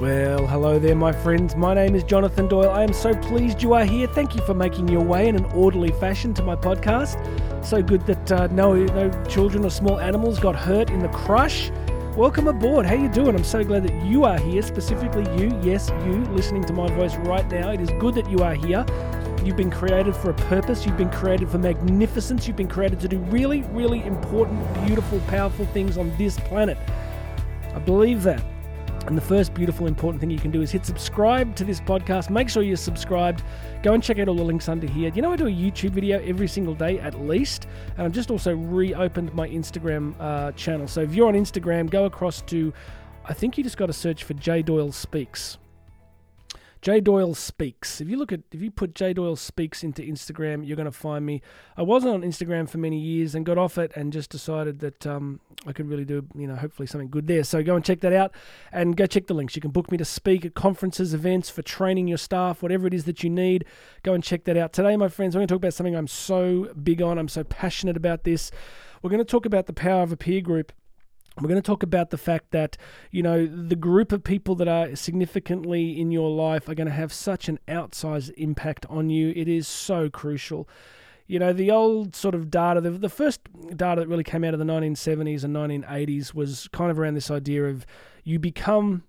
Well, hello there, my friends. My name is Jonathan Doyle. I am so pleased you are here. Thank you for making your way in an orderly fashion to my podcast. So good that uh, no, no children or small animals got hurt in the crush. Welcome aboard. How are you doing? I'm so glad that you are here, specifically you. Yes, you listening to my voice right now. It is good that you are here. You've been created for a purpose. You've been created for magnificence. You've been created to do really, really important, beautiful, powerful things on this planet. I believe that. And the first beautiful, important thing you can do is hit subscribe to this podcast. Make sure you're subscribed. Go and check out all the links under here. You know, I do a YouTube video every single day at least. And I've just also reopened my Instagram uh, channel. So if you're on Instagram, go across to, I think you just got to search for J Doyle Speaks. J Doyle Speaks. If you look at, if you put J Doyle Speaks into Instagram, you're going to find me. I wasn't on Instagram for many years and got off it and just decided that um, I could really do, you know, hopefully something good there. So go and check that out and go check the links. You can book me to speak at conferences, events, for training your staff, whatever it is that you need. Go and check that out. Today, my friends, we're going to talk about something I'm so big on. I'm so passionate about this. We're going to talk about the power of a peer group. We're going to talk about the fact that, you know, the group of people that are significantly in your life are going to have such an outsized impact on you. It is so crucial. You know, the old sort of data, the, the first data that really came out of the 1970s and 1980s was kind of around this idea of you become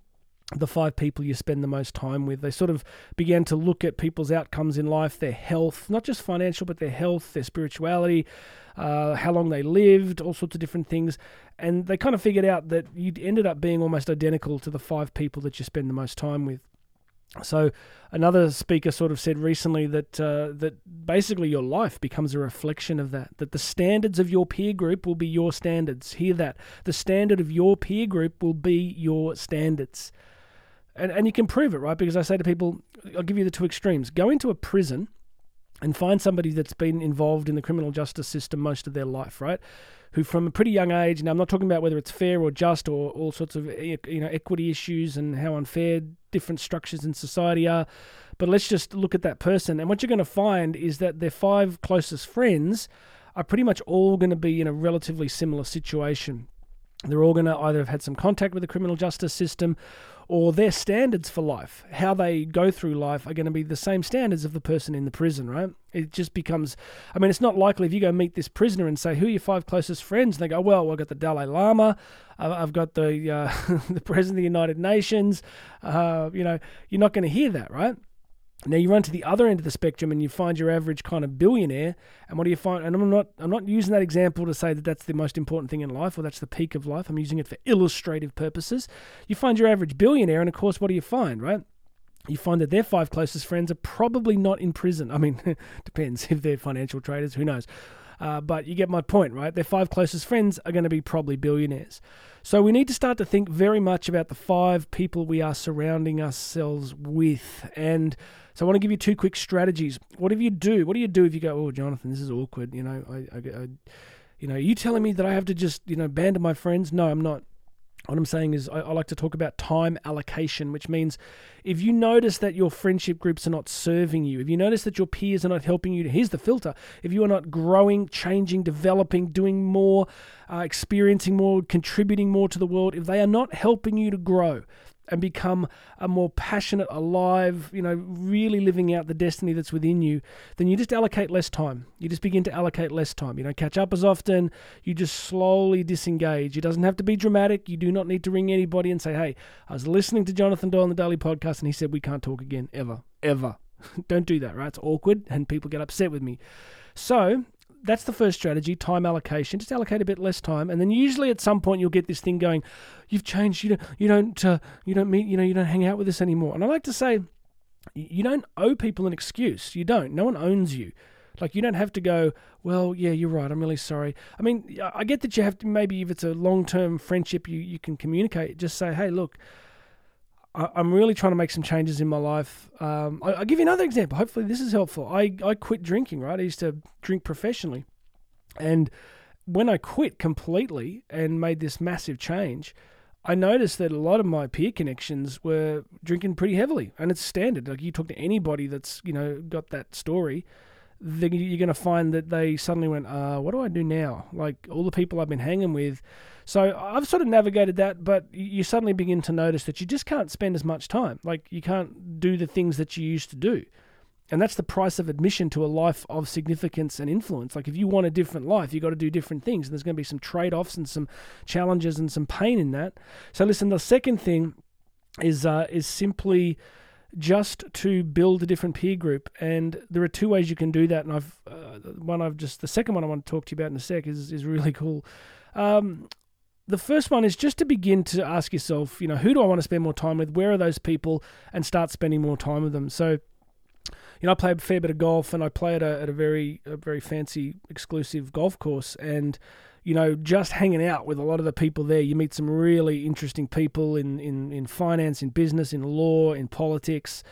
the five people you spend the most time with. They sort of began to look at people's outcomes in life, their health, not just financial, but their health, their spirituality, uh, how long they lived, all sorts of different things. And they kind of figured out that you ended up being almost identical to the five people that you spend the most time with. So another speaker sort of said recently that uh, that basically your life becomes a reflection of that. That the standards of your peer group will be your standards. Hear that? The standard of your peer group will be your standards. And and you can prove it, right? Because I say to people, I'll give you the two extremes. Go into a prison and find somebody that's been involved in the criminal justice system most of their life, right? Who from a pretty young age, and I'm not talking about whether it's fair or just or all sorts of you know equity issues and how unfair different structures in society are, but let's just look at that person. And what you're going to find is that their five closest friends are pretty much all going to be in a relatively similar situation. They're all going to either have had some contact with the criminal justice system or their standards for life, how they go through life, are going to be the same standards of the person in the prison, right? It just becomes, I mean, it's not likely if you go meet this prisoner and say, Who are your five closest friends? And they go, Well, I've got the Dalai Lama, I've got the, uh, the President of the United Nations. Uh, you know, you're not going to hear that, right? Now you run to the other end of the spectrum and you find your average kind of billionaire. And what do you find? And I'm not I'm not using that example to say that that's the most important thing in life or that's the peak of life. I'm using it for illustrative purposes. You find your average billionaire, and of course, what do you find? Right? You find that their five closest friends are probably not in prison. I mean, depends if they're financial traders. Who knows? Uh, but you get my point, right? Their five closest friends are going to be probably billionaires. So we need to start to think very much about the five people we are surrounding ourselves with. And so I want to give you two quick strategies. What do you do? What do you do if you go, oh, Jonathan, this is awkward? You know, I, I, I you know, you telling me that I have to just, you know, abandon my friends? No, I'm not. What I'm saying is, I, I, like to talk about time allocation, which means if you notice that your friendship groups are not serving you, if you notice that your peers are not helping you, here's the filter. If you are not growing, changing, developing, doing more, uh, experiencing more, contributing more to the world, if they are not helping you to grow, and become a more passionate, alive, you know, really living out the destiny that's within you, then you just allocate less time. You just begin to allocate less time. You don't catch up as often. You just slowly disengage. It doesn't have to be dramatic. You do not need to ring anybody and say, hey, I was listening to Jonathan Doyle on the Daily Podcast and he said we can't talk again, ever, ever. don't do that, right? It's awkward and people get upset with me. So that's the first strategy time allocation. Just allocate a bit less time and then usually at some point you'll get this thing going you've changed. You don't you don't uh, you don't meet you know you don't hang out with us anymore. And i like to say you don't owe people an excuse. You don't. No one owns you. Like you don't have to go well yeah you're right. I'm really sorry. I mean i get that you have to maybe if it's a long-term friendship you, you can communicate. Just say hey look I'm really trying to make some changes in my life. Um, I, will give you another example. Hopefully, this is helpful. I, I quit drinking, right? I used to drink professionally. And when I quit completely and made this massive change, I noticed that a lot of my peer connections were drinking pretty heavily. And it's standard. Like you talk to anybody that's, you know, got that story, then you're going to find that they suddenly went, uh, what do I do now? Like all the people I've been hanging with. So I've sort of navigated that, but you suddenly begin to notice that you just can't spend as much time. Like you can't do the things that you used to do. And that's the price of admission to a life of significance and influence. Like if you want a different life, you've got to do different things. And there's going to be some trade offs and some challenges and some pain in that. So listen, the second thing is uh, is simply just to build a different peer group. And there are two ways you can do that. And I've uh, one I've just the second one I want to talk to you about in a sec is is really cool. Um, the first one is just to begin to ask yourself, you know, who do I want to spend more time with? Where are those people? And start spending more time with them. So, you know, I play a fair bit of golf, and I play at a at a very a very fancy exclusive golf course, and you know, just hanging out with a lot of the people there, you meet some really interesting people in, in, in finance, in business, in law, in politics.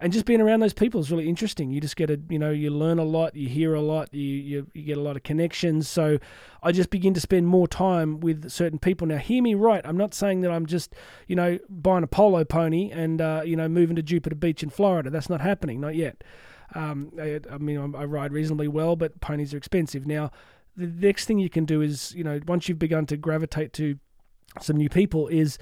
And just being around those people is really interesting. You just get a, you know, you learn a lot, you hear a lot, you, you, you get a lot of connections. So I just begin to spend more time with certain people. Now, hear me right. I'm not saying that I'm just, you know, buying a polo pony and, uh, you know, moving to Jupiter Beach in Florida. That's not happening, not yet. Um, I, I mean, I ride reasonably well, but ponies are expensive. Now, the next thing you can do is, you know, once you've begun to gravitate to some new people, is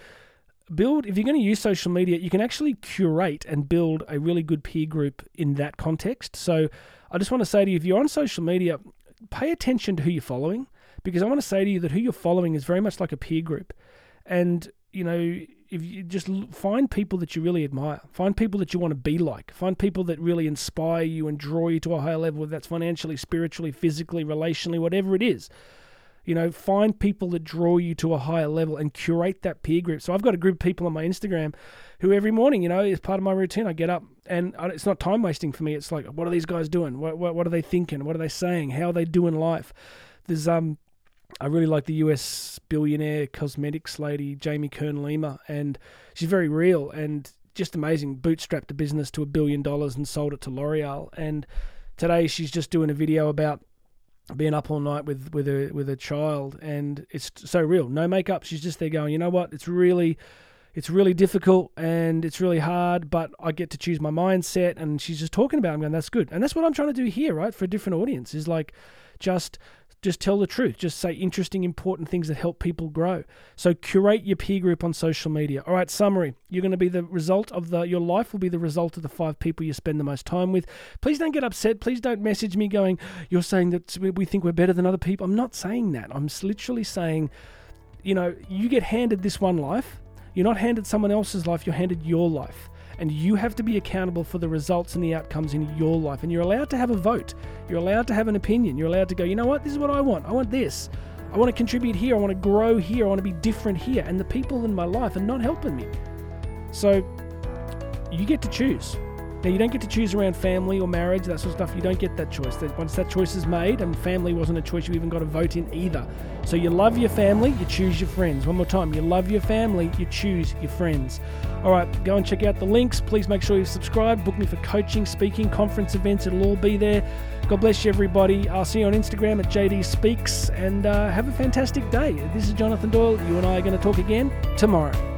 build. If you're going to use social media, you can actually curate and build a really good peer group in that context. So I just want to say to you, if you're on social media, pay attention to who you're following, because I want to say to you that who you're following is very much like a peer group. And, you know, if you just find people that you really admire, find people that you want to be like, find people that really inspire you and draw you to a higher level, whether that's financially, spiritually, physically, relationally, whatever it is. You know, find people that draw you to a higher level and curate that peer group. So I've got a group of people on my Instagram who every morning, you know, is part of my routine. I get up and it's not time wasting for me. It's like, what are these guys doing? What, what, what are they thinking? What are they saying? How are they doing life? There's um I really like the US billionaire cosmetics lady, Jamie Kern Lima, and she's very real and just amazing. Bootstrapped a business to a billion dollars and sold it to L'Oreal. And today she's just doing a video about being up all night with with a with a child, and it's so real. No makeup. She's just there going, you know what? It's really it's really difficult and it's really hard, but I get to choose my mindset. And she's just talking about it. I'm going, that's good. And that's what I'm trying to do here, right? For a different audience is like just just tell the truth. Just say interesting, important things that help people grow. So curate your peer group on social media. All right, summary. You're going to be the result of the your life will be the result of the five people you spend the most time with. Please don't get upset. Please don't message me going, "You're saying that we think we're better than other people." I'm not saying that. I'm literally saying, you know, you get handed this one life. You're not handed someone else's life. You're handed your life and you have to be accountable for the results and the outcomes in your life. And you're allowed to have a vote. You're allowed to have an opinion. You're allowed to go, you know what, this is what I want. I want this. I want to contribute here. I want to grow here. I want to be different here. And the people in my life are not helping me. So you get to choose. Now, you don't get to choose around family or marriage, that sort of stuff. You don't get that choice. Once that choice is made, and family wasn't a choice you even got a vote in either. So you love your family, you choose your friends. One more time, you love your family, you choose your friends. All right, go and check out the links. Please make sure you subscribe. Book me for coaching, speaking, conference events. It'll all be there. God bless you, everybody. I'll see you on Instagram at JD Speaks, and uh, have a fantastic day. This is Jonathan Doyle. You and I are going to talk again tomorrow.